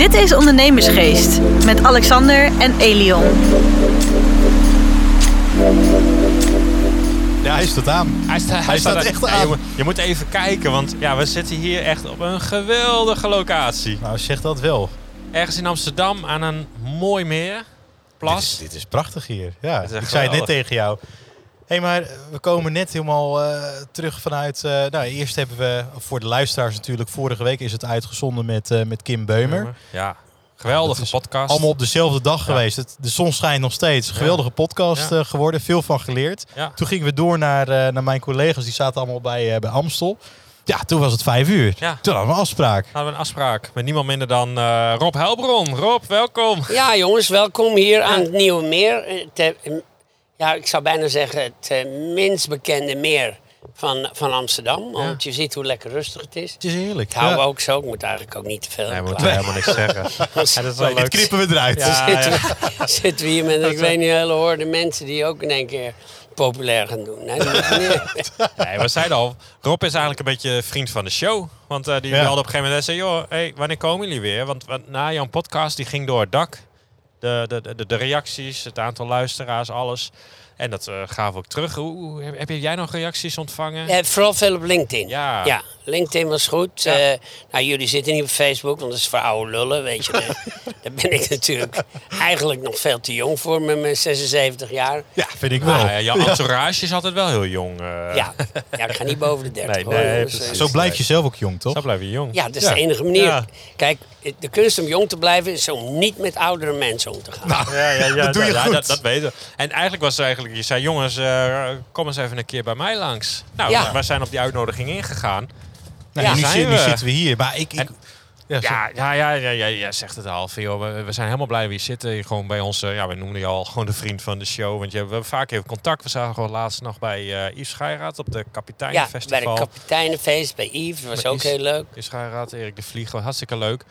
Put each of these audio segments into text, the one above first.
Dit is Ondernemersgeest met Alexander en Elion. Ja, hij staat aan. Hij, sta- hij Hij staat echt Ja, aan. je, moet, je moet even kijken, want ja, we zitten hier echt op een geweldige locatie. Nou, zeg dat wel. Ergens in Amsterdam aan een mooi meer. Dit Plas. is, dit is prachtig hier. Ja, is ik zei het net tegen jou. Hé, hey, maar we komen net helemaal eh, terug vanuit... eh, nou, eerst hebben we, voor de luisteraars natuurlijk... Vorige week is het uitgezonden met, eh, met Kim Beumer. Ja, geweldige podcast. Allemaal op dezelfde dag Ja. geweest. Het, de zon schijnt nog steeds. Geweldige podcast Ja. eh, geworden. Veel van geleerd. Ja. Toen gingen we door naar, eh, naar mijn collega's. Die zaten allemaal bij, eh, bij Amstel. Ja, toen was het vijf uur. Ja. Toen hadden we een afspraak. Hadden we een afspraak met niemand minder dan eh, Rob Helbron. Rob, welkom. Ja, jongens, welkom hier aan het Nieuwe Meer. Te- ja, ik zou bijna zeggen het eh, minst bekende meer van, van Amsterdam. Want je ziet hoe lekker rustig het is. Het is heerlijk. Ik hou Ja. ook zo, ik moet eigenlijk ook niet te veel. Nee, we moeten helemaal niks zeggen. Ja, dat is wel Dit leuk. knippen we eruit. Ja. Dan zitten, we, zitten we hier met, ik weet niet, hele hoorde mensen die ook in één keer populair gaan doen. Nee, moet. Nee, we zeiden al, Rob is eigenlijk een beetje vriend van de show. Want eh, die Ja. belde op een gegeven moment en zei, joh, hey, wanneer komen jullie weer? Want, want na jouw podcast, die ging door het dak. De, de, de, de reacties, het aantal luisteraars, alles. En dat eh gaven we ook terug. Hoe, hoe- heb, heb jij nog reacties ontvangen? Eh, vooral veel op LinkedIn. Ja. ja LinkedIn was goed. Ja. Eh, nou, jullie zitten niet op Facebook, want dat is voor oude lullen, weet je. Daar- ben ik natuurlijk eigenlijk nog veel te jong voor met mijn 76 jaar. Ja, vind ik wel. Nou, ja, jouw entourage is altijd wel heel jong. Ja, ja ik ga niet boven de 30 Nee, hoor. nee. Zo blijf je zelf ook jong, toch? Zo blijven we jong. Ja, dat is Ja. de enige manier. Ja. Kijk, de kunst om jong te blijven is om niet met oudere mensen om te gaan. Ja, ja, ja, Dat doe je ja, goed. Dat, dat weten we. En eigenlijk was het eigenlijk, je zei jongens, eh, kom eens even een keer bij mij langs. Nou, Ja. wij zijn op die uitnodiging ingegaan. Nou, Ja. nu, Zijn zit- nu we. zitten we hier. Maar ik... ik En- ja, Ja, ja, ja, ja, zegt het al. We, we zijn helemaal blij dat we hier zitten. Hier Gewoon bij ons, eh, ja, we noemden je al gewoon de vriend van de show. Want je, we hebben vaak even contact. We zagen gewoon laatst nog bij eh Yves Scheiraat op de Ja, bij Kapiteinenfestival. de kapiteinenfeest, bij Yves, dat was Bij ook Yves. heel leuk. Yves Scheiraat, Erik de Vlieg, gewoon hartstikke leuk.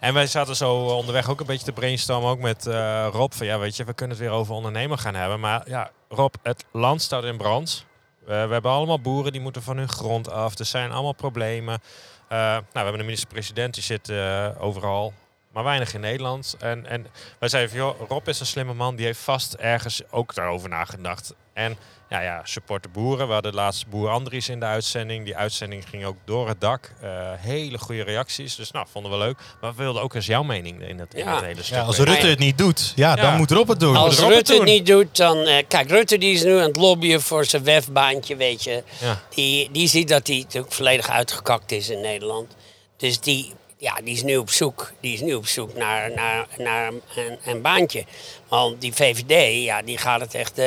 En wij zaten zo eh, onderweg ook een beetje te brainstormen, ook met eh, Rob. Van ja, weet je, we kunnen het weer over ondernemen gaan hebben. Maar ja, Rob, het land staat in brand. We, hebben allemaal boeren die moeten van hun grond af. Er zijn allemaal problemen. Eh, nou, we hebben een minister-president die zit eh, overal, maar weinig in Nederland. En, en wij zeiden van, Rob is een slimme man, die heeft vast ergens ook daarover nagedacht. En ja, ja, support de boeren. We hadden laatst boer Andries in de uitzending. Die uitzending ging ook door het dak. Eh, hele goede reacties. Dus nou, vonden we leuk. Maar we wilden ook eens jouw mening in het, in Ja. het hele stuk. ja, als. Rutte het niet doet, ja, Ja. dan moet Rob het doen. Als Rutte het doen. niet doet, dan... eh, kijk, Rutte die is nu aan het lobbyen voor zijn wefbaantje, weet je. Ja. Die, die ziet dat hij natuurlijk volledig uitgekakt is in Nederland. Dus die, ja, die is nu op zoek, die is nu op zoek naar, naar, naar een, een baantje. Want die VVD, ja, die gaat het echt eh,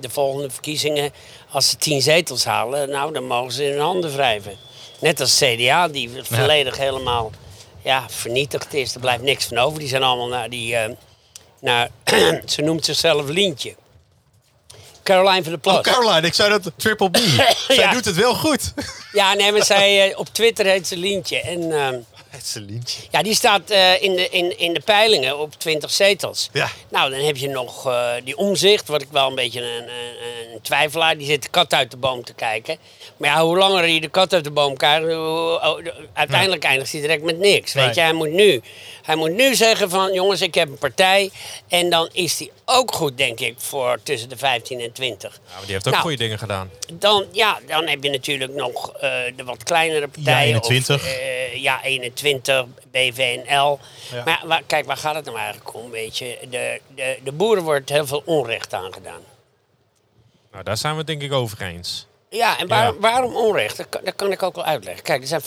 de volgende verkiezingen... als ze tien zetels halen, nou, dan mogen ze in hun handen wrijven. Net als CDA, die volledig helemaal ja, vernietigd is. Er blijft niks van over. Die zijn allemaal naar die... eh, naar, ze noemt zichzelf Lientje. Caroline van der Plas. Oh, Caroline, ik zei dat Triple B. Zij Ja. doet het wel goed. Ja, nee, maar zij, eh, op Twitter heet ze Lientje. En ehm, Het is een lintje. ja, die staat eh, in, de, in, in de peilingen op 20 zetels. Ja. Nou, dan heb je nog eh, die omzicht, wat ik wel een beetje een, een, een twijfelaar. Die zit de kat uit de boom te kijken. Maar ja, hoe langer hij de kat uit de boom kijkt, hoe- uiteindelijk eindigt hij direct met niks. Weet je, hij moet, nu, hij moet nu zeggen van, jongens, ik heb een partij. En dan is hij ook goed, denk ik, voor tussen de 15 en 20. Ja, maar die heeft ook Nou, goede dingen gedaan. Dan, ja, dan heb je natuurlijk nog eh, de wat kleinere partijen. Ja, 21. Of, eh, ja, 21, BVNL. Ja. Maar waar- kijk, waar gaat het nou eigenlijk om? Weet je? De, de, de boeren wordt heel veel onrecht aangedaan. Nou, daar zijn we het denk ik over eens. Ja, en waar- Ja. waarom onrecht? Dat kan, dat kan ik ook wel uitleggen. Kijk, er zijn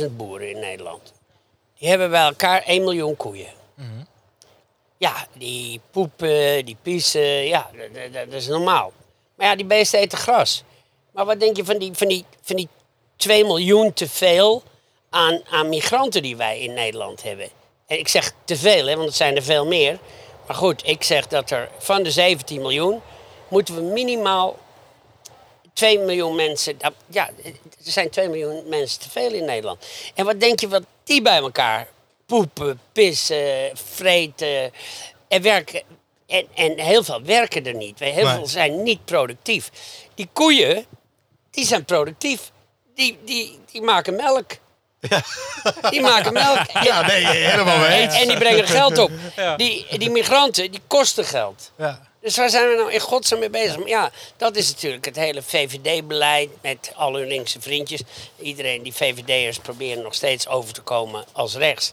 50.000 boeren in Nederland. Die hebben bij elkaar 1 miljoen koeien. Ja, die poepen, die pissen, ja, dat, dat- dat is normaal. Maar ja, die beesten eten gras. Maar wat denk je van die, van die, van die 2 miljoen te veel aan, aan migranten die wij in Nederland hebben? En ik zeg te veel, hè, want het zijn er veel meer. Maar goed, ik zeg dat er van de 17 miljoen moeten we minimaal 2 miljoen mensen. Ja, er zijn 2 miljoen mensen te veel in Nederland. En wat denk je wat die bij elkaar poepen, pissen, vreten en werken? En, en heel veel werken er niet. Heel veel zijn niet productief. Die koeien, die zijn productief. Die, die, die maken melk. Die maken melk. Ja, nee, helemaal mee eens. en die brengen geld op. Die, die migranten, die kosten geld. Ja. Dus waar zijn we nou in godsnaam mee bezig? Maar ja, dat is natuurlijk het hele VVD-beleid met al hun linkse vriendjes. Iedereen, die VVD'ers proberen nog steeds over te komen als rechts.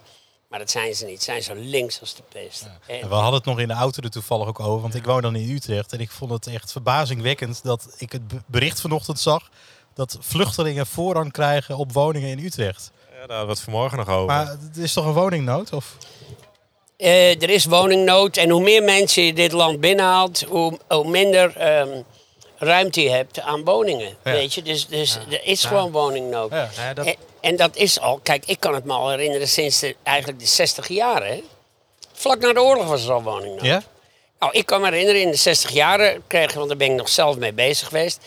Maar dat zijn ze niet. Ze zijn zo links als de pest. En- We hadden het nog in de auto er toevallig ook over, want ik woon dan in Utrecht. En ik vond het echt verbazingwekkend dat ik het be- bericht vanochtend zag dat vluchtelingen voorrang krijgen op woningen in Utrecht. Ja, daar hadden we het vanmorgen nog over. Maar het is toch een woningnood? Of? Eh, er is woningnood en hoe meer mensen je dit land binnenhaalt, hoe, hoe minder ehm, ruimte je hebt aan woningen. Ja. Weet je? Dus, dus er is gewoon woningnood. Ja. Ja, dat- En, en dat is al, kijk, ik kan het me al herinneren sinds de, eigenlijk de 60 jaren. Vlak na de oorlog was er al woningnood. Ja? Nou, ik kan me herinneren, in de 60 jaren kreeg want daar ben ik nog zelf mee bezig geweest,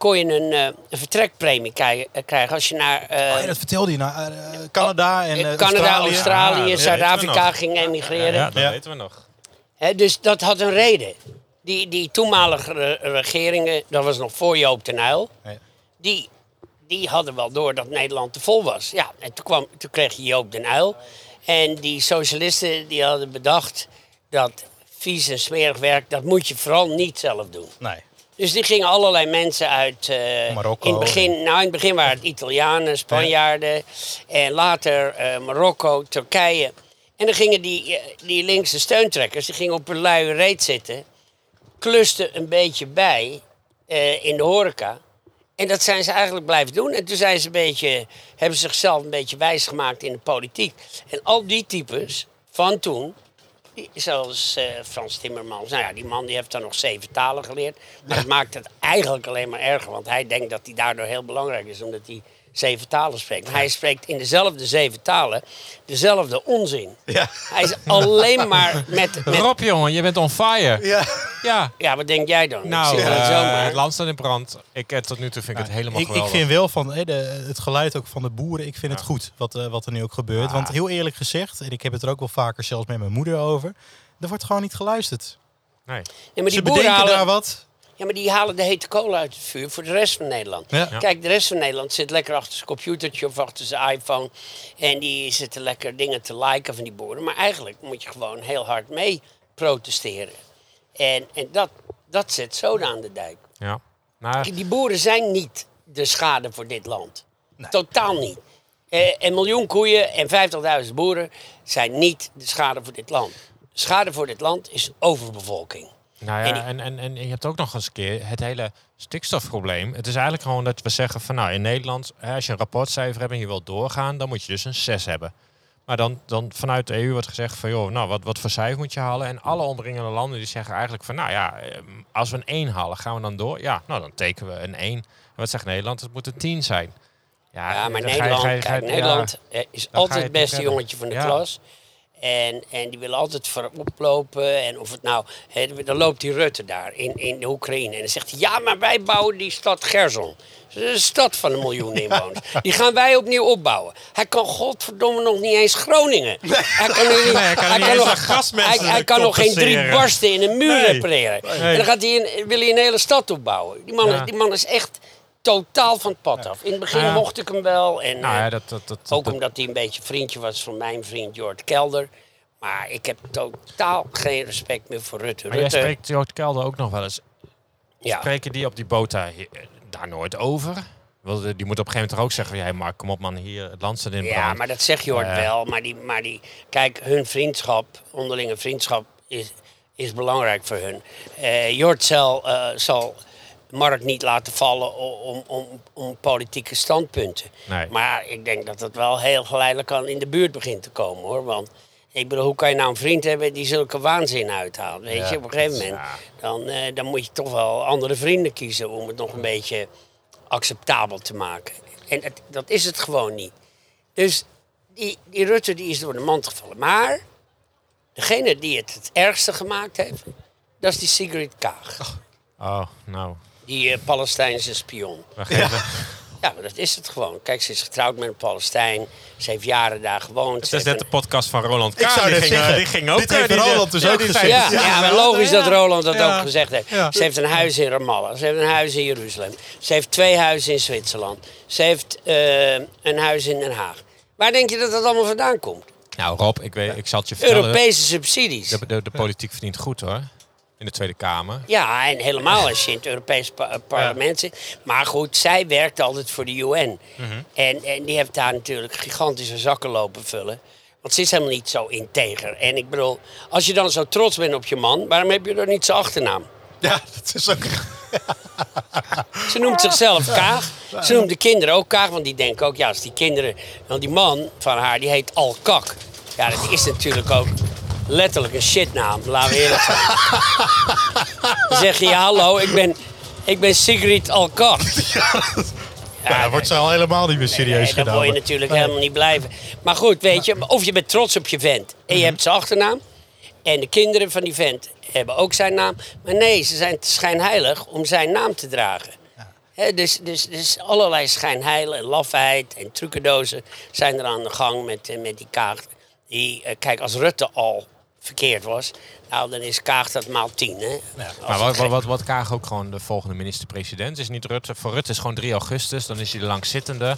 kon je een, eh, een vertrekpremie eh, krijgen als je naar eh, Oh, ja, dat vertelde je naar eh, Canada en eh, Canada, Australië. Australië, Ah, Zuid-Afrika ging emigreren. ja, dat Ja. weten we nog. Hè, dus dat had een reden. Die, die toenmalige re- regeringen, dat was nog voor Joop den Uyl, Ja. die, die hadden wel door dat Nederland te vol was. Ja, en toen, kwam, toen kreeg je Joop den Uyl. En die socialisten die hadden bedacht dat vies en smerig werk, dat moet je vooral niet zelf doen. Nee. Dus die gingen allerlei mensen uit. eh, Marokko. In het, begin, nou, in het begin waren het Italianen, Spanjaarden. En later eh, Marokko, Turkije. En dan gingen die, eh, die linkse steuntrekkers die gingen op een luie reet zitten. Klusten een beetje bij in de horeca. En dat zijn ze eigenlijk blijven doen. En toen zijn ze een beetje, hebben ze zichzelf een beetje wijs gemaakt in de politiek. En al die types van toen, zoals eh, Frans Timmermans, nou ja, die man die heeft dan nog zeven talen geleerd. Maar dat maakt het eigenlijk alleen maar erger. Want hij denkt dat hij daardoor heel belangrijk is, omdat hij zeven talen spreekt. Maar hij spreekt in dezelfde zeven talen dezelfde onzin. Ja. Hij is alleen maar met... met Rob, jongen, je bent on fire. Ja. Ja. ja, wat denk jij dan? Nou, ik eh, het land staat in brand. Ik, eh, tot nu toe vind ik het helemaal ik, ik geweldig. vind wel van hè, de, het geluid ook van de boeren, ik vind het goed wat, eh, wat er nu ook gebeurt. Want heel eerlijk gezegd, en ik heb het er ook wel vaker zelfs met mijn moeder over, er wordt gewoon niet geluisterd. Nee. Ja, maar die Ze boeren bedenken halen, daar wat. Ja, maar die halen de hete kolen uit het vuur voor de rest van Nederland. Ja. Ja. Kijk, de rest van Nederland zit lekker achter zijn computertje of achter zijn iPhone. En die zitten lekker dingen te liken van die boeren. Maar eigenlijk moet je gewoon heel hard mee protesteren. En, en dat, dat zet zoden aan de dijk. Ja. Maar Die boeren zijn niet de schade voor dit land. Totaal niet. Eh, een miljoen koeien en 50.000 boeren zijn niet de schade voor dit land. De schade voor dit land is overbevolking. Nou En ja, en, en, en je hebt ook nog eens een keer het hele stikstofprobleem. Het is eigenlijk gewoon dat we zeggen van nou in Nederland, hè, als je een rapportcijfer hebt en je wilt doorgaan, dan moet je dus een 6 hebben. Maar dan, dan vanuit de EU wordt gezegd van joh, nou wat, wat voor cijfer moet je halen? En alle omringende landen die zeggen eigenlijk van nou ja, eh, als we een 1 halen, gaan we dan door? Ja, nou dan tekenen we een 1. En wat zegt Nederland? Het moet een 10 zijn. Ja, maar Nederland, ga je- ga je- kijk, ja. Nederland eh, is altijd het beste jongetje van de klas. En, en die willen altijd voorop lopen. En of het nou, dan loopt die Rutte daar in, in de Oekraïne. En dan zegt hij, ja, maar wij bouwen die stad Gerson. Dat is een stad van een miljoen inwoners. Die gaan wij opnieuw opbouwen. Hij kan godverdomme nog niet eens Groningen. Hij kan, nu niet- hij kan niet eens een gasmensen hij, hij kan nog geen drie barsten in een muur Nee. repareren. En dan gaat hij een, wil hij een hele stad opbouwen. Die man, Ja. die man is echt totaal van het pad af. In het begin mocht ik hem wel. En, Nou eh, ja, dat, dat, dat, ook dat- omdat hij een beetje vriendje was van mijn vriend Jort Kelder. Maar ik heb totaal geen respect meer voor Rutte. maar jij spreekt Joost Kelder ook nog wel eens. ja. Spreken die op die boot daar, daar nooit over? Wel, Die moet op een gegeven moment toch ook zeggen, ja, Mark, kom op man, hier, het land staat in ja, maar dat zegt Jort Eh. wel. Maar, die, maar die, kijk, hun vriendschap, onderlinge vriendschap, is, is belangrijk voor hun. Eh, Jort zal, eh, zal Mark niet laten vallen om, om, om politieke standpunten. Nee. Maar ik denk dat het wel heel geleidelijk aan in de buurt begint te komen hoor. Want ik bedoel, hoe kan je nou een vriend hebben die zulke waanzin uithaalt? Weet Ja, je, op een gegeven dat moment. ja. Dan, eh, dan moet je toch wel andere vrienden kiezen om het nog een beetje acceptabel te maken. En het, dat is het gewoon niet. Dus die, die Rutte die is door de mand gevallen. Maar degene die het het ergste gemaakt heeft, dat is die Sigrid Kaag. Oh, nou, Die eh, Palestijnse spion. Ja, maar dat is het gewoon. Kijk, ze is getrouwd met een Palestijn. Ze heeft jaren daar gewoond. Ze is net de podcast van Roland K. Ik zou die, ging, eh, zeggen, die ging ook... dit heeft eh, Roland dus ja, ook gezegd. Ja, Ja, ja, maar logisch ja. dat Roland dat Ja. ook gezegd heeft. Ja. Ze heeft een huis in Ramallah. Ze heeft een huis in Jeruzalem. Ze heeft twee huizen in Zwitserland. Ze heeft eh, een huis in Den Haag. Waar denk je dat dat allemaal vandaan komt? Nou Rob, ik, weet, ik zal het je vertellen. Europese subsidies. De, de, de politiek verdient goed hoor. In de Tweede Kamer. Ja, en helemaal als je in het Europees pa- parlement zit. Maar goed, zij werkt altijd voor de UN. en, en die heeft daar natuurlijk gigantische zakken lopen vullen. Want ze is helemaal niet zo integer. En ik bedoel, als je dan zo trots bent op je man, waarom heb je dan niet zijn achternaam? Ja, dat is ook... Ze noemt zichzelf Kaag. Ze noemt de kinderen ook Kaag, want die denken ook, ja, als die kinderen... Want die man van haar, die heet Alkak. Ja, dat is natuurlijk ook letterlijk een shitnaam, laten we eerlijk zijn. Dan zeg je, hallo, ik ben, ik ben Sigrid Alkak. Ja, dat wordt zo al helemaal niet meer serieus Nee, dan gedaan. wil je natuurlijk helemaal niet blijven. Maar goed, weet je, of je bent trots op je vent en je hebt zijn achternaam. En de kinderen van die vent hebben ook zijn naam. Maar nee, ze zijn te schijnheilig om zijn naam te dragen. Dus, dus, dus allerlei schijnheilen en lafheid en trucendozen zijn er aan de gang met, eh, met die Kaag. Die, eh, kijk, als Rutte al verkeerd was, nou dan is Kaag dat maal tien. Hè? Als Maar wat, wat, wat, wat Kaag ook gewoon de volgende minister-president is niet Rutte. Voor Rutte is gewoon 3 augustus, dan is hij de langzittende.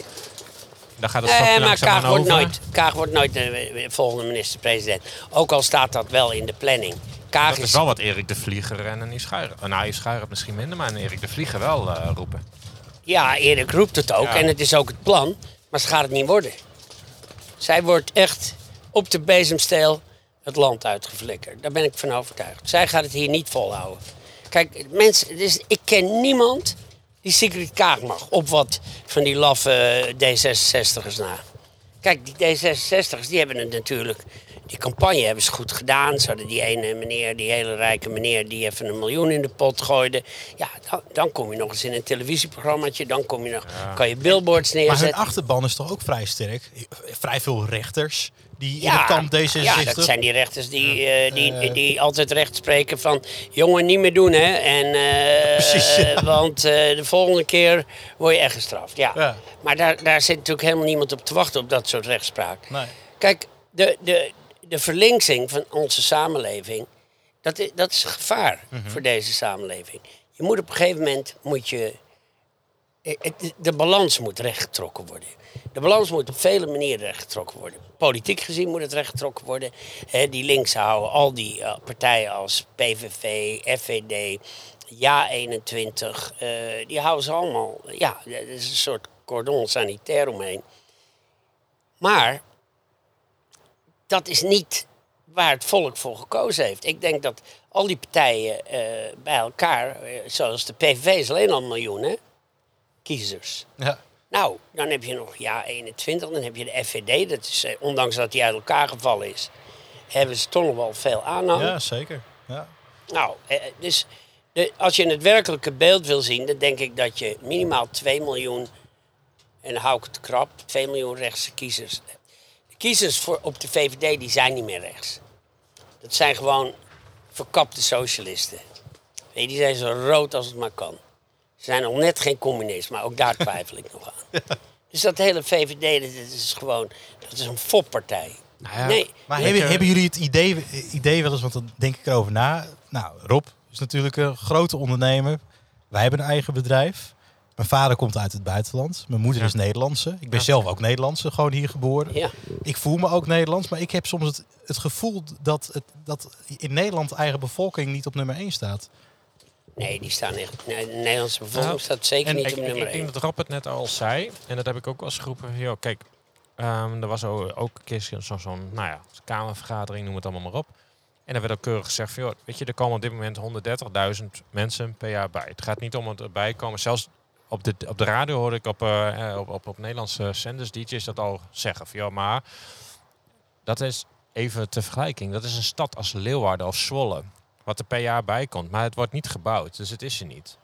Dan gaat het Nee, maar Kaag wordt, over. nooit, Kaag wordt nooit de volgende minister-president. Ook al staat dat wel in de planning. Kaag Dat is, is wel wat Erik de Vlieger en een Yves Schuijer. Uh, nou, Yves Schuijer misschien minder, maar een Erik de Vlieger wel eh, roepen. Ja, Erik roept het ook Ja. en het is ook het plan. Maar ze gaat het niet worden. Zij wordt echt op de bezemsteel het land uitgeflikkerd. Daar ben ik van overtuigd. Zij gaat het hier niet volhouden. Kijk, mensen, dus ik ken niemand die Sigrid Kaag mag. Op wat van die laffe D66'ers na. Kijk, die D66'ers die hebben het natuurlijk... Die campagne hebben ze goed gedaan. Ze hadden die ene meneer, die hele rijke meneer... die even een miljoen in de pot gooide. Ja, dan, dan kom je nog eens in een televisieprogrammaatje. Dan kom je nog, kan je billboards Maar hun neerzetten. achterban is toch ook vrij sterk? Vrij veel rechters die in Ja, het kamp D66... ja, dat zijn die rechters die, eh, die, die altijd recht spreken van... jongen, niet meer doen, hè. En, eh, Precies. Want eh, de volgende keer word je echt gestraft. Ja. Maar daar, daar zit natuurlijk helemaal niemand op te wachten op dat soort rechtspraak. Nee. Kijk, de, de, de verlinksing van onze samenleving... dat is, dat is een gevaar Mhm. voor deze samenleving. Je moet op een gegeven moment... Moet je, eh, de balans moet rechtgetrokken worden. De balans moet op vele manieren rechtgetrokken worden. Politiek gezien moet het rechtgetrokken worden. Die links houden al die eh, partijen als PVV, FVD, Ja21... eh, die houden ze allemaal... Ja, er is een soort cordon sanitair omheen. Maar dat is niet waar het volk voor gekozen heeft. Ik denk dat al die partijen eh, bij elkaar, eh, zoals de PVV is alleen al een miljoen hè, kiezers. Ja. Nou, dan heb je nog ja 21, dan heb je de FVD. Dat is, eh, ondanks dat die uit elkaar gevallen is, hebben ze toch nog wel veel aanhang. ja, zeker. Ja. Nou, eh, dus de, als je het werkelijke beeld wil zien, dan denk ik dat je minimaal 2 miljoen, en hou ik het krap, 2 miljoen rechtse kiezers. De kiezers voor, op de VVD die zijn niet meer rechts. Dat zijn gewoon verkapte socialisten. Nee, die zijn zo rood als het maar kan. Ze zijn nog net geen communist, maar ook daar twijfel ik nog aan. Dus dat hele VVD, dat is gewoon, dat is een foppartij. Nou ja, Nee, Maar hebben, hebben jullie het idee, idee wel eens, want dan denk ik erover na. Nou, Rob is natuurlijk een grote ondernemer. Wij hebben een eigen bedrijf. Mijn vader komt uit het buitenland. Mijn moeder Ja. is Nederlandse. Ik ben zelf ook Nederlandse, gewoon hier geboren. ja. Ik voel me ook Nederlands, maar ik heb soms het, het gevoel dat, het, dat in Nederland de eigen bevolking niet op nummer 1 staat. Nee, die staan echt. Nee, de Nederlandse bevolking Nou, staat zeker niet ik, op ik, nummer ik 1. denk dat Rob het net al zei, en dat heb ik ook wel eens geroepen. Joh, kijk, ehm, er was ook, ook een keer zo'n, zo'n, nou ja, kamervergadering, noem het allemaal maar op. En dan werd ook keurig gezegd van, joh, weet je, er komen op dit moment 130.000 mensen per jaar bij. Het gaat niet om het erbij komen. Zelfs op de, op de radio hoorde ik op, eh, eh, op, op, op Nederlandse zenders, DJ's, dat al zeggen. Van, joh, maar dat is even ter vergelijking. Dat is een stad als Leeuwarden of Zwolle. Wat er per jaar bij komt. Maar het wordt niet gebouwd, dus het is er niet.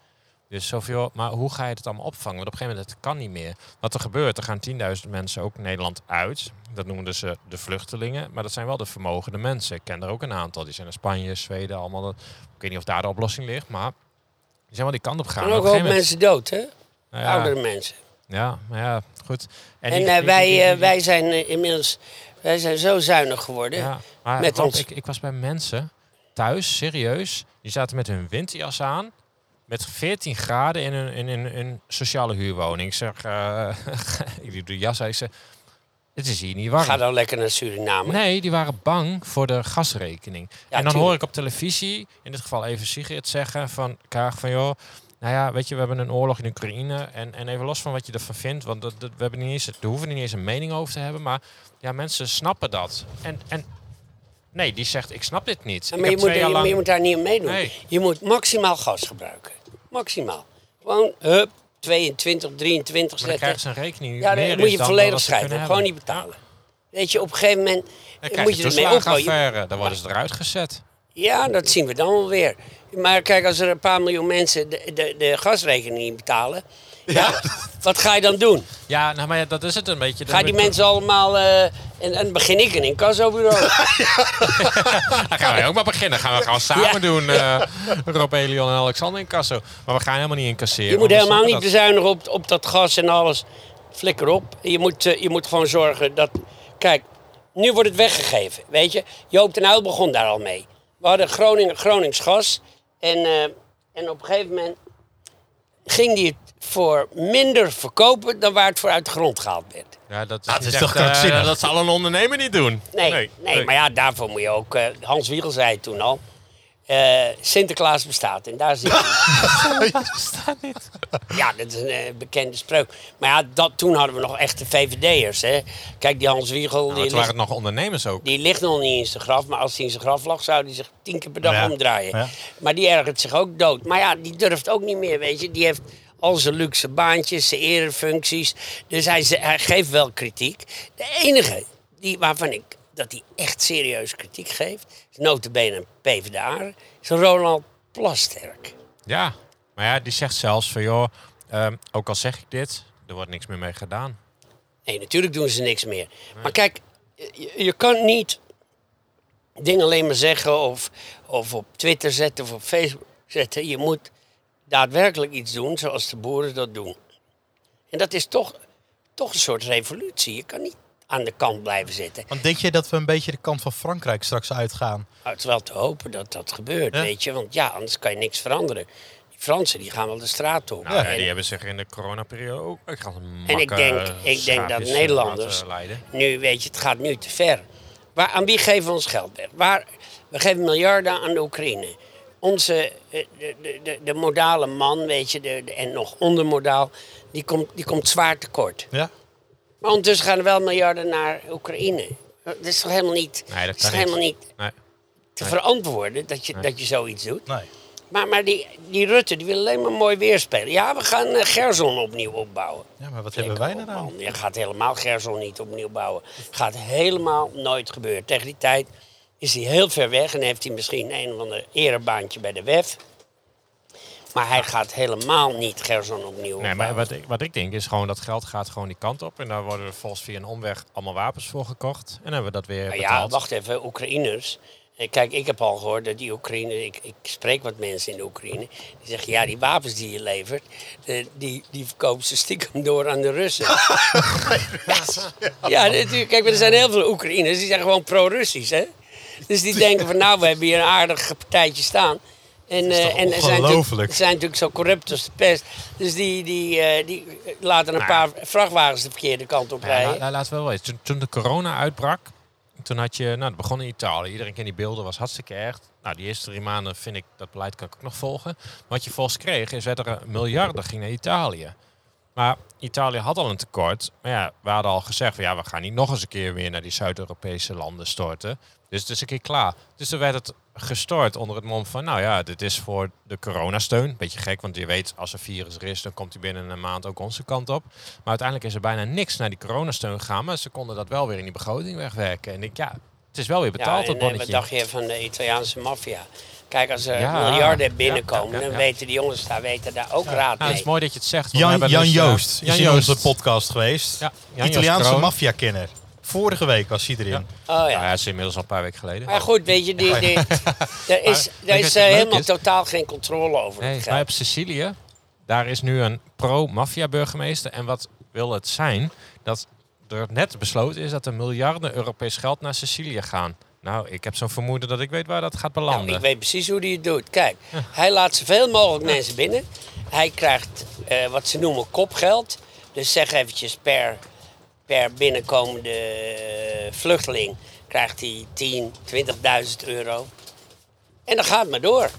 Dus zoveel, maar hoe ga je het allemaal opvangen? Want op een gegeven moment, het kan niet meer. Wat er gebeurt, er gaan 10.000 mensen ook Nederland uit. Dat noemen ze de vluchtelingen. Maar dat zijn wel de vermogende mensen. Ik ken er ook een aantal. Die zijn in Spanje, Zweden, allemaal. Ik weet niet of daar de oplossing ligt, maar die zijn wel die kant op gegaan. En ook wel mensen dood, hè? nou ja, Oudere mensen. ja, maar ja, goed. En, die- eh, wij, die- die- eh, wij zijn eh, inmiddels wij zijn zo zuinig geworden. Ja, maar met Rob, ons. Ik, ik was bij mensen thuis, serieus. Die zaten met hun winterjas aan. Met 14 graden in een, in, in, in een sociale huurwoning. Ik zeg, ik doe de jas uit. Zeg, het is hier niet warm. Ga dan lekker naar Suriname. Nee, die waren bang voor de gasrekening. Ja, en dan hoor ik op televisie, in dit geval even Sigrid zeggen van Kaag van joh, nou ja, weet je, we hebben een oorlog in Oekraïne en, en even los van wat je ervan vindt, want dat, dat- we hebben niet eens, we hoeven niet eens een mening over te hebben, maar ja, mensen snappen dat. En, en nee, die zegt ik snap dit niet. Maar, je moet, twee jaar je, lang- je moet daar niet aan meedoen. Nee. Je moet maximaal gas gebruiken. Maximaal. Gewoon, hup, 22, 23 maar dan zetten. ze een rekening Ja, meer dan moet je dan volledig schrijven. Gewoon niet betalen. Weet je, op een gegeven moment Dan moet je je ermee ophouden. dan worden ze eruit gezet. Ja, dat zien we dan wel weer. Maar kijk, als er een paar miljoen mensen de, de, de gasrekening niet betalen... Ja. wat ga je dan doen? Ja, nou, maar ja, dat is het een beetje. Ga die mensen allemaal... eh, en, en dan begin ik een incassobureau. Dan gaan wij ook maar beginnen. Gaan we gewoon samen Ja. doen. eh Rob Elion en Alexander in Kasso. Maar we gaan helemaal niet incasseren. Je moet want we helemaal niet snappen bezuinigen op, op dat gas en alles. Flikker op. Je moet, eh, je moet gewoon zorgen dat... Kijk, nu wordt het weggegeven, weet je. Joop den Uyl begon daar al mee. We hadden Groningen, Gronings gas. En, eh, en op een gegeven moment ging die het voor minder verkopen... dan waar het voor uit de grond gehaald werd. dat- Ja, dat is, niet is echt, toch krankzinnig? eh, dat zal een ondernemer niet doen. Nee, nee, maar ja, daarvoor moet je ook... eh, Hans Wiegel zei het toen al... eh, Sinterklaas bestaat en daar zit hij. bestaat niet. Ja, dat is een bekende spreuk. Maar ja, dat, toen hadden we nog echte VVD'ers. Hè. Kijk, die Hans Wiegel, Nou, die, het waren nog ondernemers ook. die ligt nog niet in zijn graf. Maar als hij in zijn graf lag, zou hij zich tien keer per dag Ja. omdraaien. Ja. Maar die ergert zich ook dood. Maar ja, die durft ook niet meer, weet je. Die heeft al zijn luxe baantjes, zijn erefuncties. Dus hij, hij geeft wel kritiek. De enige die, waarvan ik dat hij echt serieus kritiek geeft... is notabene een PvdA, is Ronald Plasterk. Ja, maar ja, die zegt zelfs van joh, ehm, ook al zeg ik dit, er wordt niks meer mee gedaan. Nee, natuurlijk doen ze niks meer. Maar kijk, je, je kan niet dingen alleen maar zeggen of, of op Twitter zetten of op Facebook zetten. Je moet daadwerkelijk iets doen zoals de boeren dat doen. En dat is toch, toch een soort revolutie. Je kan niet aan de kant blijven zitten. Want denk je dat we een beetje de kant van Frankrijk straks uitgaan? Nou, het is wel te hopen dat dat gebeurt, Ja. weet je. Want ja, anders kan je niks veranderen. Die Fransen die gaan wel de straat op. Nou, ja, En- die hebben zich in de coronaperiode ook ik ga En ik denk, ik denk dat Nederlanders. leiden. Nu, weet je, het gaat nu te ver. Waar, aan wie geven we ons geld weg? Waar, we geven miljarden aan de Oekraïne. Onze, eh, de, de, de, modale man, weet je, de, en nog ondermodaal, die komt, die komt zwaar tekort. Ja? Maar ondertussen gaan er wel miljarden naar Oekraïne. Dat is toch helemaal niet, Nee, dat dat is toch helemaal niet Nee. te verantwoorden dat je, dat je zoiets doet. Nee. Maar, maar die, die Rutte, die wil alleen maar mooi weer spelen. Ja, we gaan eh, Gerson opnieuw opbouwen. Ja, maar wat hebben wij nou? Je gaat helemaal Gerson niet opnieuw bouwen. Gaat helemaal nooit gebeuren. Tegen die tijd is hij heel ver weg en heeft hij misschien een of ander erebaantje bij de WEF. Maar hij gaat helemaal niet Gerson opnieuw Nee, maar wat ik, wat ik denk is gewoon dat geld gaat gewoon die kant op. En daar worden er volgens via een omweg allemaal wapens voor gekocht. En dan hebben we dat weer Maar betaald. ja, wacht even, Oekraïners. Eh, Kijk, ik heb al gehoord dat die Oekraïne, ik, ik spreek wat mensen in de Oekraïne, die zeggen ja, die wapens die je levert, eh, die, die verkopen ze stiekem door aan de Russen. ja, natuurlijk. Kijk, maar er zijn heel veel Oekraïners die zijn gewoon pro-Russisch, hè? Dus die denken van nou, we hebben hier een aardig partijtje staan. En, toch en zijn, natuurlijk, zijn natuurlijk zo corrupt als de pest. Dus die, die, eh, die laten een Nou paar vrachtwagens de verkeerde kant op rijden. la- la- laten we wel weten. Toen, toen de corona uitbrak, toen had je, nou, dat begon in Italië. Iedereen kent die beelden, was hartstikke erg. Nou, die eerste drie maanden vind ik, dat beleid kan ik ook nog volgen. Maar wat je volgens kreeg, is dat er miljarden ging naar Italië. Maar Italië had al een tekort. Maar ja, we hadden al gezegd van ja, we gaan niet nog eens een keer weer naar die Zuid-Europese landen storten. Dus het is een keer klaar. Dus toen werd het gestort onder het mom van, nou ja, dit is voor de coronasteun. Beetje gek, want je weet, als er virus er is, dan komt hij binnen een maand ook onze kant op. Maar uiteindelijk is er bijna niks naar die coronasteun gegaan. Maar ze konden dat wel weer in die begroting wegwerken. En ik, ja, het is wel weer betaald, ja, dat en, eh, bonnetje. wat dacht je van de Italiaanse maffia? Kijk, als er Ja, miljarden ja, binnenkomen, ja, ja, dan weten die jongens daar weten daar ook raad Nou, het mee. is mooi dat je het zegt. Jan, hebben Jan dus, eh, Joost Jan is in Joost. onze podcast geweest. Ja, Jan Joost Italiaanse maffiakenner. Vorige week was hij erin. Ja. Oh Ja, ja. dat is inmiddels al een paar weken geleden. Maar goed, weet je, die, die, er is, er is eh, helemaal is? totaal geen controle over Nee, maar op Sicilië, daar is nu een pro-maffia-burgemeester. En wat wil het zijn? Dat er net besloten is dat er miljarden Europees geld naar Sicilië gaan. Nou, ik heb zo'n vermoeden dat ik weet waar dat gaat Nou, belanden. ik weet precies hoe hij het doet. Kijk, hij laat zoveel mogelijk mensen binnen. Hij krijgt eh, wat ze noemen kopgeld. Dus zeg eventjes per per binnenkomende vluchteling krijgt hij 10, 20.000 euro. En dan gaat het maar door.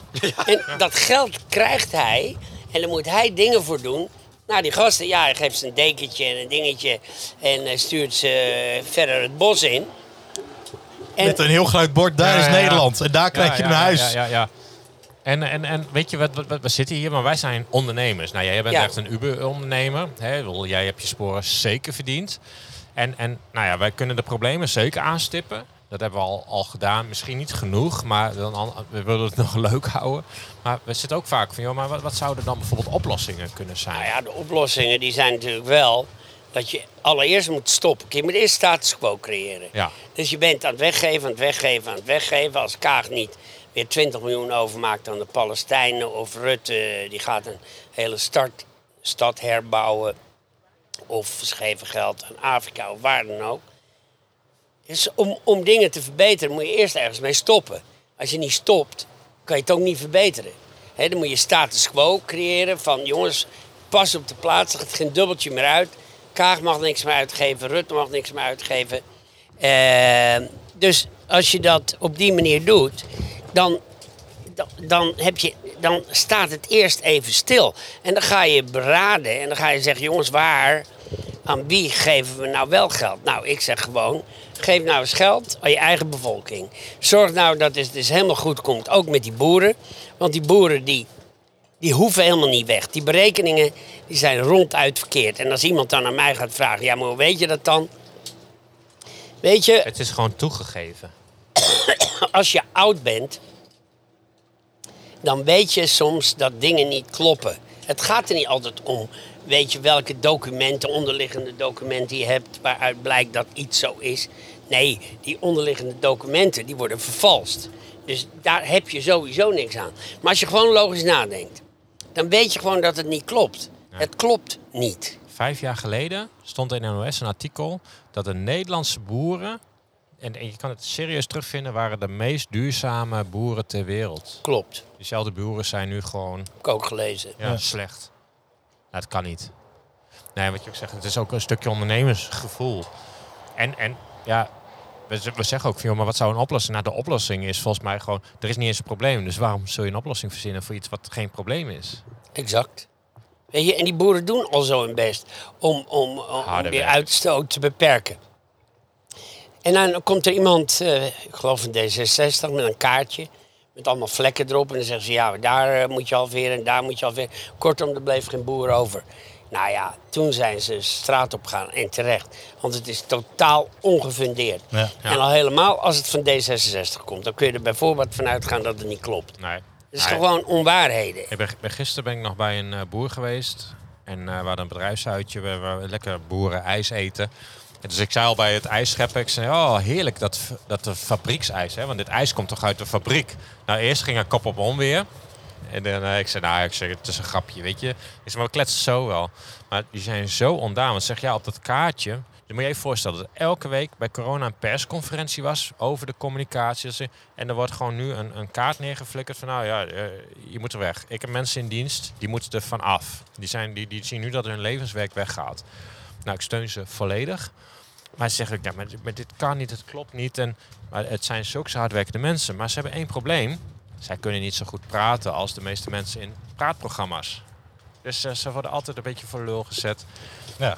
En dat geld krijgt hij en daar moet hij dingen voor doen. Nou, die gasten, ja, hij geeft ze een dekentje en een dingetje en eh, stuurt ze eh, verder het bos in. En, Met een heel groot bord, daar Ja, is ja, ja. Nederland. En daar krijg je Ja, naar huis. Ja, ja, ja. En, en, en weet je, wat, wat, wat- we zitten hier, maar wij zijn ondernemers. Nou, jij bent Ja. echt een Uber-ondernemer. Jij hebt je sporen zeker verdiend. En, en nou ja, wij kunnen de problemen zeker aanstippen. Dat hebben we al, al gedaan. Misschien niet genoeg, maar dan, an- we willen het nog leuk houden. Maar we zitten ook vaak van, joh, maar wat, wat zouden dan bijvoorbeeld oplossingen kunnen zijn? Nou ja, de oplossingen die zijn natuurlijk wel dat je allereerst moet stoppen. Je moet eerst status quo creëren. Ja. Dus je bent aan het weggeven, aan het weggeven, aan het weggeven. Als Kaag niet weer 20 miljoen overmaakt aan de Palestijnen of Rutte, die gaat een hele start, stad herbouwen. Of ze geven geld aan Afrika of waar dan ook. Dus om, om dingen te verbeteren moet je eerst ergens mee stoppen. Als je niet stopt, kan je het ook niet verbeteren. Dan moet je status quo creëren van jongens, pas op de plaats, er gaat geen dubbeltje meer uit. Kaag mag niks meer uitgeven, Rutte mag niks meer uitgeven. Eh, dus als je dat op die manier doet, dan, dan, dan, heb je, dan staat het eerst even stil. En dan ga je beraden en dan ga je zeggen, jongens, waar, aan wie geven we nou wel geld? Nou, ik zeg gewoon, geef nou eens geld aan je eigen bevolking. Zorg nou dat het dus helemaal goed komt, ook met die boeren. Want die boeren die, die hoeven helemaal niet weg. Die berekeningen die zijn ronduit verkeerd. En als iemand dan aan mij gaat vragen, ja, maar hoe weet je dat dan? Weet je, Het is gewoon toegegeven. als je oud bent, dan weet je soms dat dingen niet kloppen. Het gaat er niet altijd om, weet je, welke documenten, onderliggende documenten je hebt waaruit blijkt dat iets zo is. Nee, die onderliggende documenten die worden vervalst. Dus daar heb je sowieso niks aan. Maar als je gewoon logisch nadenkt, dan weet je gewoon dat het niet klopt. Het klopt niet. Vijf jaar geleden stond in NOS een artikel dat de Nederlandse boeren, en, en je kan het serieus terugvinden, waren de meest duurzame boeren ter wereld. Klopt. Diezelfde boeren zijn nu gewoon Heb ik ook gelezen. ja, slecht. Nou, dat kan niet. Nee, wat je ook zegt, het is ook een stukje ondernemersgevoel. En, en ja, we, zeggen ook joh, maar wat zou een oplossing? Nou, de oplossing is volgens mij gewoon, er is niet eens een probleem. Dus waarom zul je een oplossing verzinnen voor iets wat geen probleem is? Exact. Weet je, en die boeren doen al zo hun best om, om, om die uitstoot te beperken. En dan komt er iemand, eh, ik geloof van D66, met een kaartje. Met allemaal vlekken erop. En dan zeggen ze, ja, daar eh, moet je alweer en daar moet je alweer. Kortom, er bleef geen boer over. Nou ja, toen zijn ze straat op gegaan. En terecht. Want het is totaal ongefundeerd. Ja. Ja. En al helemaal als het van D66 komt. Dan kun je er bijvoorbeeld vanuit gaan dat het niet klopt. Nee. Het is Nee. gewoon onwaarheden. Ik ben, ben- gisteren ben ik nog bij een eh, boer geweest. En eh we hadden een bedrijfsuitje. We, we lekker boeren ijs eten. En dus ik zei al bij het ijs scheppen. Ik zei, oh heerlijk dat, dat de fabrieksijs. Hè? Want dit ijs komt toch uit de fabriek. Nou, eerst ging er kop op om weer. En dan, eh, ik zei, nou, ik zeg, het is een grapje, weet je. Ik zei, maar we kletsen zo wel. Maar die zijn zo ondaan. Want zeg, ja, op dat kaartje... Dan moet je even voorstellen dat elke week bij corona een persconferentie was over de communicatie. En er wordt gewoon nu een, een kaart neergeflikkerd van, nou ja, eh, je moet er weg. Ik heb mensen in dienst, die moeten er van af. Die, zijn, die, die zien nu dat hun levenswerk weggaat. Nou, ik steun ze volledig. Maar ze zeggen, ja, maar dit kan niet, het klopt niet. En, maar het zijn zulke hardwerkende mensen. Maar ze hebben één probleem. Zij kunnen niet zo goed praten als de meeste mensen in praatprogramma's. Dus eh, ze worden altijd een beetje voor lul gezet. Ja.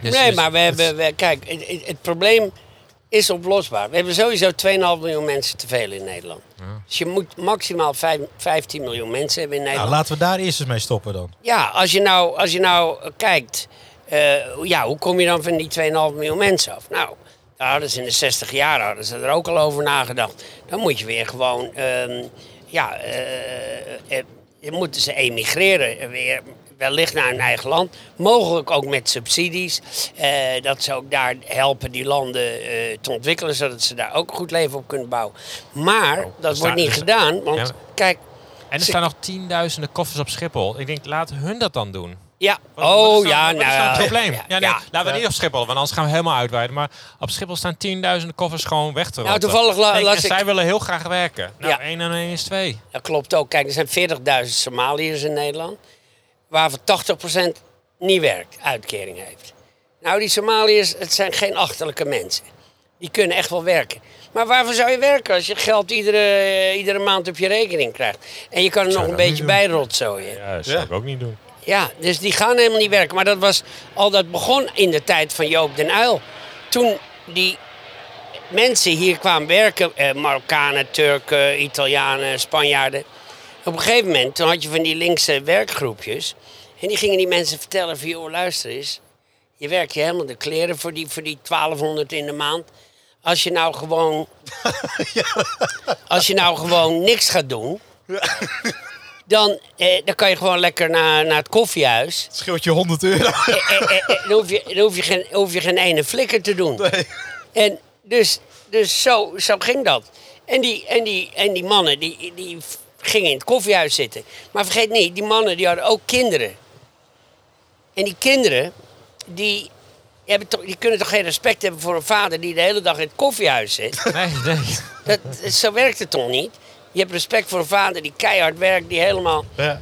Dus- nee, dus maar we het- hebben, we, kijk, het, het- het probleem is oplosbaar. We hebben sowieso 2,5 miljoen mensen te veel in Nederland. Dus je moet maximaal vijf- 15 miljoen mensen hebben in Nou, Nederland. laten we daar eerst eens mee stoppen dan. Ja, als je nou, als je nou eh, kijkt, eh, ja, hoe kom je dan van die 2,5 miljoen mensen af? Nou, daar hadden ze in de 60 jaar hadden ze er ook al over nagedacht. Dan moet je weer gewoon, ehm, ja, eh, eh, dan moeten ze emigreren eh, weer. Wellicht naar hun eigen land. Mogelijk ook met subsidies. eh, dat ze ook daar helpen die landen eh, te ontwikkelen. Zodat ze daar ook een goed leven op kunnen bouwen. Maar dat staat- wordt niet gedaan. Want Ja, kijk, En er staan nog tienduizenden koffers op Schiphol. Ik denk, laat hun dat dan doen. Ja. Wat- wat is Oh dan- ja, wat is nou ja, probleem? ja, Ja, nee, ja. laten we niet op Schiphol, want anders gaan we helemaal uitweiden. Maar op Schiphol staan tienduizenden koffers gewoon weg te rotten. Nou, toevallig la- las ik- zij willen heel graag werken. Nou, Ja. één en één is twee. Dat klopt ook. Kijk, er zijn 40.000 Somaliërs in Nederland. Waarvan 80% niet werkt, uitkering heeft. Nou, die Somaliërs, het zijn geen achterlijke mensen. Die kunnen echt wel werken. Maar waarvoor zou je werken als je geld iedere, iedere maand op je rekening krijgt? En je kan er nog een beetje bij rotzooien. Ja, dat zou Ja. ik ook niet doen. Ja, dus die gaan helemaal niet werken. Maar dat was al dat begon in de tijd van Joop den Uyl. Toen die mensen hier kwamen werken, eh, Marokkanen, Turken, Italianen, Spanjaarden. Op een gegeven moment, toen had je van die linkse werkgroepjes. En die gingen die mensen vertellen van, joh, luister eens. Je werkt je helemaal de kleren voor die, voor die 1200 in de maand. Als je nou gewoon... Als je nou gewoon niks gaat doen... Dan, eh, dan kan je gewoon lekker naar, naar het koffiehuis. Het scheelt je 100 euro. Eh, eh, eh, eh, dan, hoef je, dan hoef je geen, hoef je geen ene flikker te doen. En dus, dus zo, zo ging dat. En die, en die, en die mannen die, die gingen in het koffiehuis zitten. Maar vergeet niet, die mannen die hadden ook kinderen. En die kinderen, die, hebben toch, die kunnen toch geen respect hebben voor een vader die de hele dag in het koffiehuis zit. Nee, nee. Dat, zo werkt het toch niet? Je hebt respect voor een vader die keihard werkt, die helemaal Ja.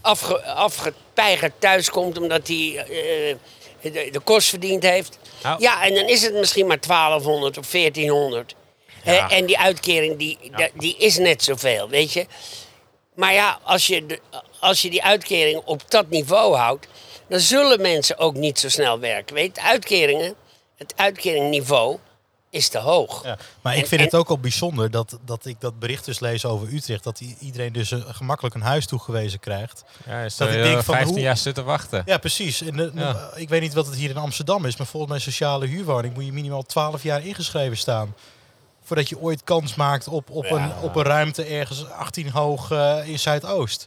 afge, afgepeigerd thuiskomt omdat hij eh, de, de kost verdiend heeft. Nou. Ja, en dan is het misschien maar 1200 of 1400. Ja. Eh, en die uitkering die, die, die is net zoveel, weet je. Maar ja, als je, de, als je die uitkering op dat niveau houdt, dan zullen mensen ook niet zo snel werken. Weet je, uitkeringen, het uitkeringniveau is te hoog. Ja, maar ik vind en- het ook al bijzonder dat, dat ik dat bericht dus lees over Utrecht. Dat iedereen dus een, gemakkelijk een huis toegewezen krijgt. Ja, Dat ik denk van, 15 hoe- jaar zitten wachten. Ja, precies. En, de- Ja. Ik weet niet wat het hier in Amsterdam is, maar volgens mij sociale huurwoning moet je minimaal 12 jaar ingeschreven staan. Voordat je ooit kans maakt op, op, Ja. een, op een ruimte ergens 18 hoog eh, in Zuidoost.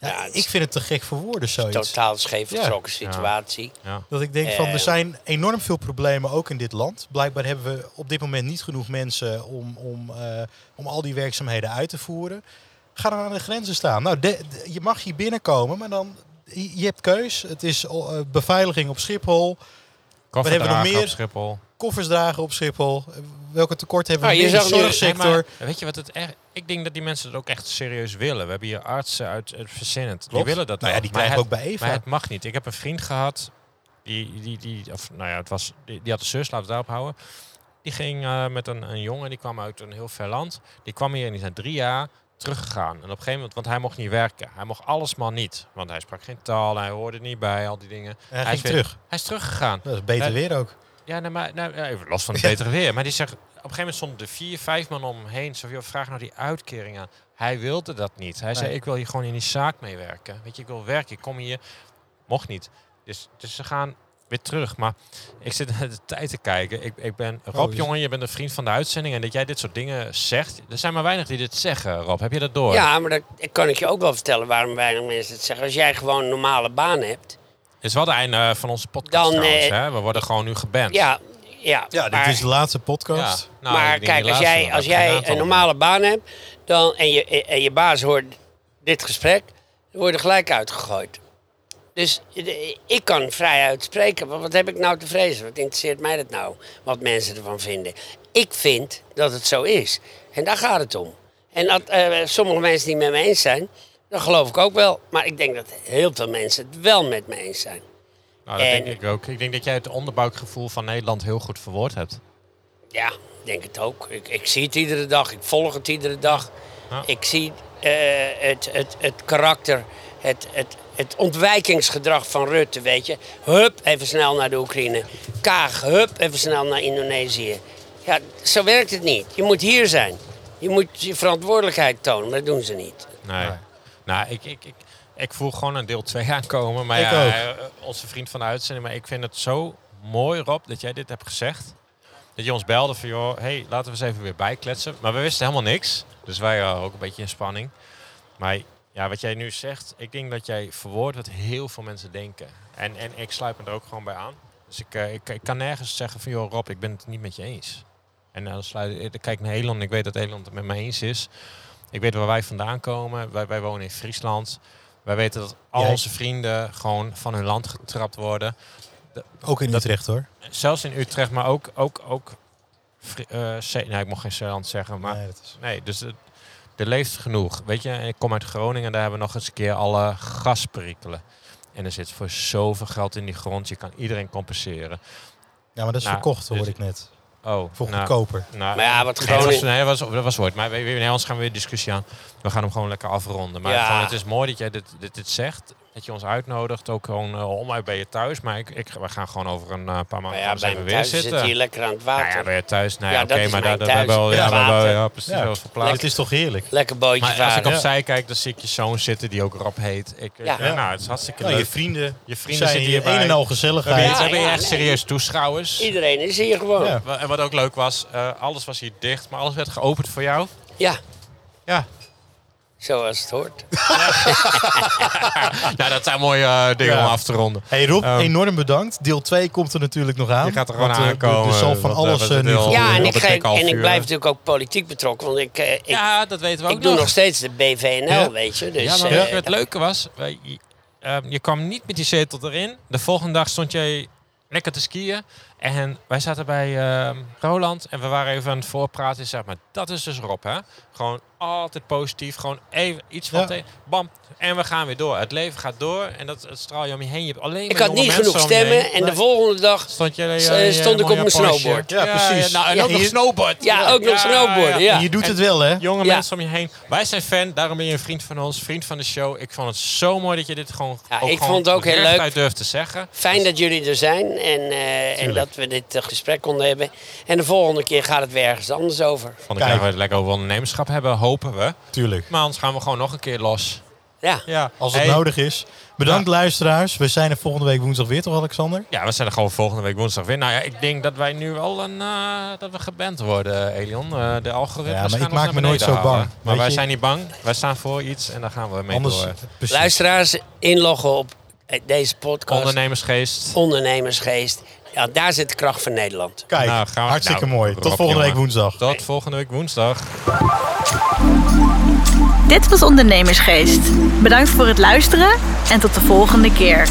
Ja, ik vind het te gek voor woorden zoiets. Totaal scheef Ja. vertrokken situatie. Ja. Dat ik denk van, Eh. er zijn enorm veel problemen ook in dit land. Blijkbaar hebben we op dit moment niet genoeg mensen om, om, eh, om al die werkzaamheden uit te voeren. Ga dan aan de grenzen staan. Nou, de- de- je mag hier binnenkomen, maar dan, je je hebt keus. Het is eh, beveiliging op Schiphol, Koffer hebben we nog meer? op Schiphol. Koffers dragen op Schiphol. Welke tekort hebben we Nou, je meer in de zorgsector? Nee, maar weet je wat het echt... Ik denk dat die mensen het ook echt serieus willen. We hebben hier artsen uit, uit Verzinnend. Die willen dat Nou ja, die krijgen het- ook bij Eva. Maar het mag niet. Ik heb een vriend gehad. Die, die, die, of, nou ja, het was, die, die had een zus, laten we het daarop houden. Die ging eh, met een, een jongen, die kwam uit een heel ver land. Die kwam hier en die zijn drie jaar teruggegaan. En op een gegeven moment, want hij mocht niet werken. Hij mocht alles maar niet. Want hij sprak geen taal, hij hoorde niet bij, al die dingen. hij ging is weer- terug. Hij is teruggegaan. Dat is beter weer ook. Ja, nee, maar nou, even los van het betere weer. Maar die zegt, op een gegeven moment stonden er vier, vijf man omheen. Zo, joh, vraag nou die uitkering aan. Hij wilde dat niet. Hij zei, ik wil hier gewoon in die zaak meewerken. Weet je, ik wil werken. Ik kom hier. Mocht niet. Dus, dus ze gaan weer terug. Maar ik zit naar de tijd te kijken. Ik, ik ben Rob, is- jongen, je bent een vriend van de uitzending. En dat jij dit soort dingen zegt. Er zijn maar weinig die dit zeggen, Rob. Heb je dat door? Ja, maar dat kan ik je ook wel vertellen waarom weinig mensen het zeggen. Als jij gewoon een normale baan hebt. Het is wel het einde eh, van onze podcast Dan, trouwens, eh, hè? We worden gewoon nu geband. Ja, ja, Ja, dit maar, is de laatste Ja. podcast. Nou, maar kijk, die als jij, als jij een normale baan hebt dan, en, je, en je baas hoort dit gesprek, dan word je gelijk uitgegooid. Dus de- ik kan vrij uitspreken. Want wat heb ik nou te vrezen? Wat interesseert mij dat nou? Wat mensen ervan vinden. Ik vind dat het zo is. En daar gaat het om. En dat eh, sommige mensen het niet met me eens zijn, dat geloof ik ook wel. Maar ik denk dat heel veel mensen het wel met me eens zijn. Nou, dat En- denk ik ook. Ik denk dat jij het onderbuikgevoel van Nederland heel goed verwoord hebt. Ja, ik denk het ook. Ik, ik zie het iedere dag, ik volg het iedere dag. Ja. Ik zie eh, het, het, het karakter, het, het, het ontwijkingsgedrag van Rutte, weet je. Hup, even snel naar de Oekraïne. Kaag, hup, even snel naar Indonesië. Ja, zo werkt het niet. Je moet hier zijn. Je moet je verantwoordelijkheid tonen, maar dat doen ze niet. Nee. Nou, ik, ik, ik, ik voel gewoon een deel 2 aankomen. Maar Ik ja, ook. eh, onze vriend van de uitzending. Maar ik vind het zo mooi, Rob, dat jij dit hebt gezegd. Dat je ons belde van, joh, hey, laten we eens even weer bijkletsen. Maar we wisten helemaal niks. Dus wij waren ook een beetje in spanning. Maar ja, wat jij nu zegt, ik denk dat jij verwoordt wat heel veel mensen denken. En, en ik sluit me er ook gewoon bij aan. Dus ik, eh, ik, ik kan nergens zeggen van, joh, Rob, ik ben het niet met je eens. En dan sluit ik, kijk naar Nederland ik weet dat Nederland het met me eens is. Ik weet waar wij vandaan komen. Wij, wij wonen in Friesland. Wij weten dat al onze vrienden gewoon van hun land getrapt worden. Ook in Utrecht hoor. Zelfs in Utrecht, maar ook... ook, ook Zee- nee, ik mocht geen Zeeland zeggen, maar... Nee, dat is... Nee, dus het- er leeft genoeg. Weet je, ik kom uit Groningen, daar hebben we nog eens een keer alle gasperikelen. En er zit voor zoveel geld in die grond. Je kan iedereen compenseren. Ja, maar dat is Nou, verkocht, hoorde dus- ik net. Oh, Voor nou, goedkoper. nou, Maar ja, wat Nee, dat was, Groningen... nee, dat was, dat was woord. Maar we, we, nee, anders gaan we weer discussie aan. We gaan hem gewoon lekker afronden. Maar Ja. gewoon, het is mooi dat jij dit, dit, dit zegt. Dat je ons uitnodigt. Ook gewoon uh, om uit bij je thuis. Maar ik, ik, we gaan gewoon over een uh, paar Maar maanden ja, we even weer thuis zitten. zit hier lekker aan het Nou water. ja, bij je thuis. Nee, Ja, oké, dat is maar daar dat hebben we wel. Ja, Ja, wel- ja, precies. Ja. Verplaatst. Het is toch heerlijk? Lekker bootje Maar als ik opzij kijk, dan zie ik je zoon zitten die ook Rob heet. Ik, Ja. ja. nou, het is hartstikke Nou, je leuk. vrienden, Je vrienden zijn zitten hier een en al We hebben, gezelligheid. we Ja, hebben ja, echt nee. serieus toeschouwers. Iedereen is hier gewoon. Ja. Ja. En wat ook leuk was, eh, alles was hier dicht, maar alles werd geopend voor jou. Ja. Zoals het hoort. nou, dat zijn mooie eh, dingen Ja. om af te ronden. Hey Rob, Ehm, enorm bedankt. Deel 2 komt er natuurlijk nog aan. Je gaat er gewoon Want, eh, aankomen, Er zal van eh, alles nu gebeuren. Ja, en ik, half en ik blijf natuurlijk ook politiek betrokken. Want ik, eh, ik, ja, dat weten we ook ik doe nog. nog steeds de BVNL, Ja. weet je. Dus, ja, maar het leuke was, wij- ehm, je kwam niet met die zetel erin. De volgende dag stond jij lekker te skiën. En wij zaten bij ehm, Roland en we waren even aan het voorpraten. Zeg maar, dat is dus Rob, hè? Gewoon altijd positief. Gewoon even iets van Ja. tegen. Bam. En we gaan weer door. Het leven gaat door. En dat het straal je om je heen. Je hebt alleen ik maar had jonge niet mensen genoeg om je heen. stemmen. En de volgende dag... Stond, je, S- je- je stond ik op mijn snowboard. Ja, precies. nou, en Ja, ook nog hier- snowboard. Ja, ook nog snowboarden, ja. Je doet En het wel, hè? Jonge Ja. mensen om je heen. Wij zijn fan, daarom ben je een vriend van ons, vriend van de show. Ik vond het zo mooi dat je dit gewoon. Ja, ook ik gewoon vond het ook heel leuk. durft te zeggen. Fijn dat jullie er zijn en, eh, en dat we dit eh, gesprek konden hebben. En de volgende keer gaat het weer ergens anders over. Vond ik dat we het lekker over ondernemerschap hebben, hopen we. Tuurlijk. Maar anders gaan we gewoon nog een keer los. Ja, Ja, Als het Hey, nodig is. Bedankt luisteraars. We zijn er volgende week woensdag weer, toch Alexander? Ja, we zijn er gewoon volgende week woensdag weer. Nou ja, ik denk dat wij nu wel een, eh, dat we geband worden, Elion. Eh, de algoritmes Ja, maar gaan ik maak me nooit zo bang. Maar weet wij je? zijn niet bang. Wij staan voor iets en daar gaan we mee Anders. door. Precies. luisteraars, inloggen op eh, deze podcast. Ondernemersgeest. Ondernemersgeest. Ja, daar zit de kracht van Nederland. Kijk, Nou, gaan we- hartstikke nou, mooi. Tot Rob, volgende week woensdag. Tot volgende week woensdag. Dit was Ondernemersgeest. Bedankt voor het luisteren en tot de volgende keer.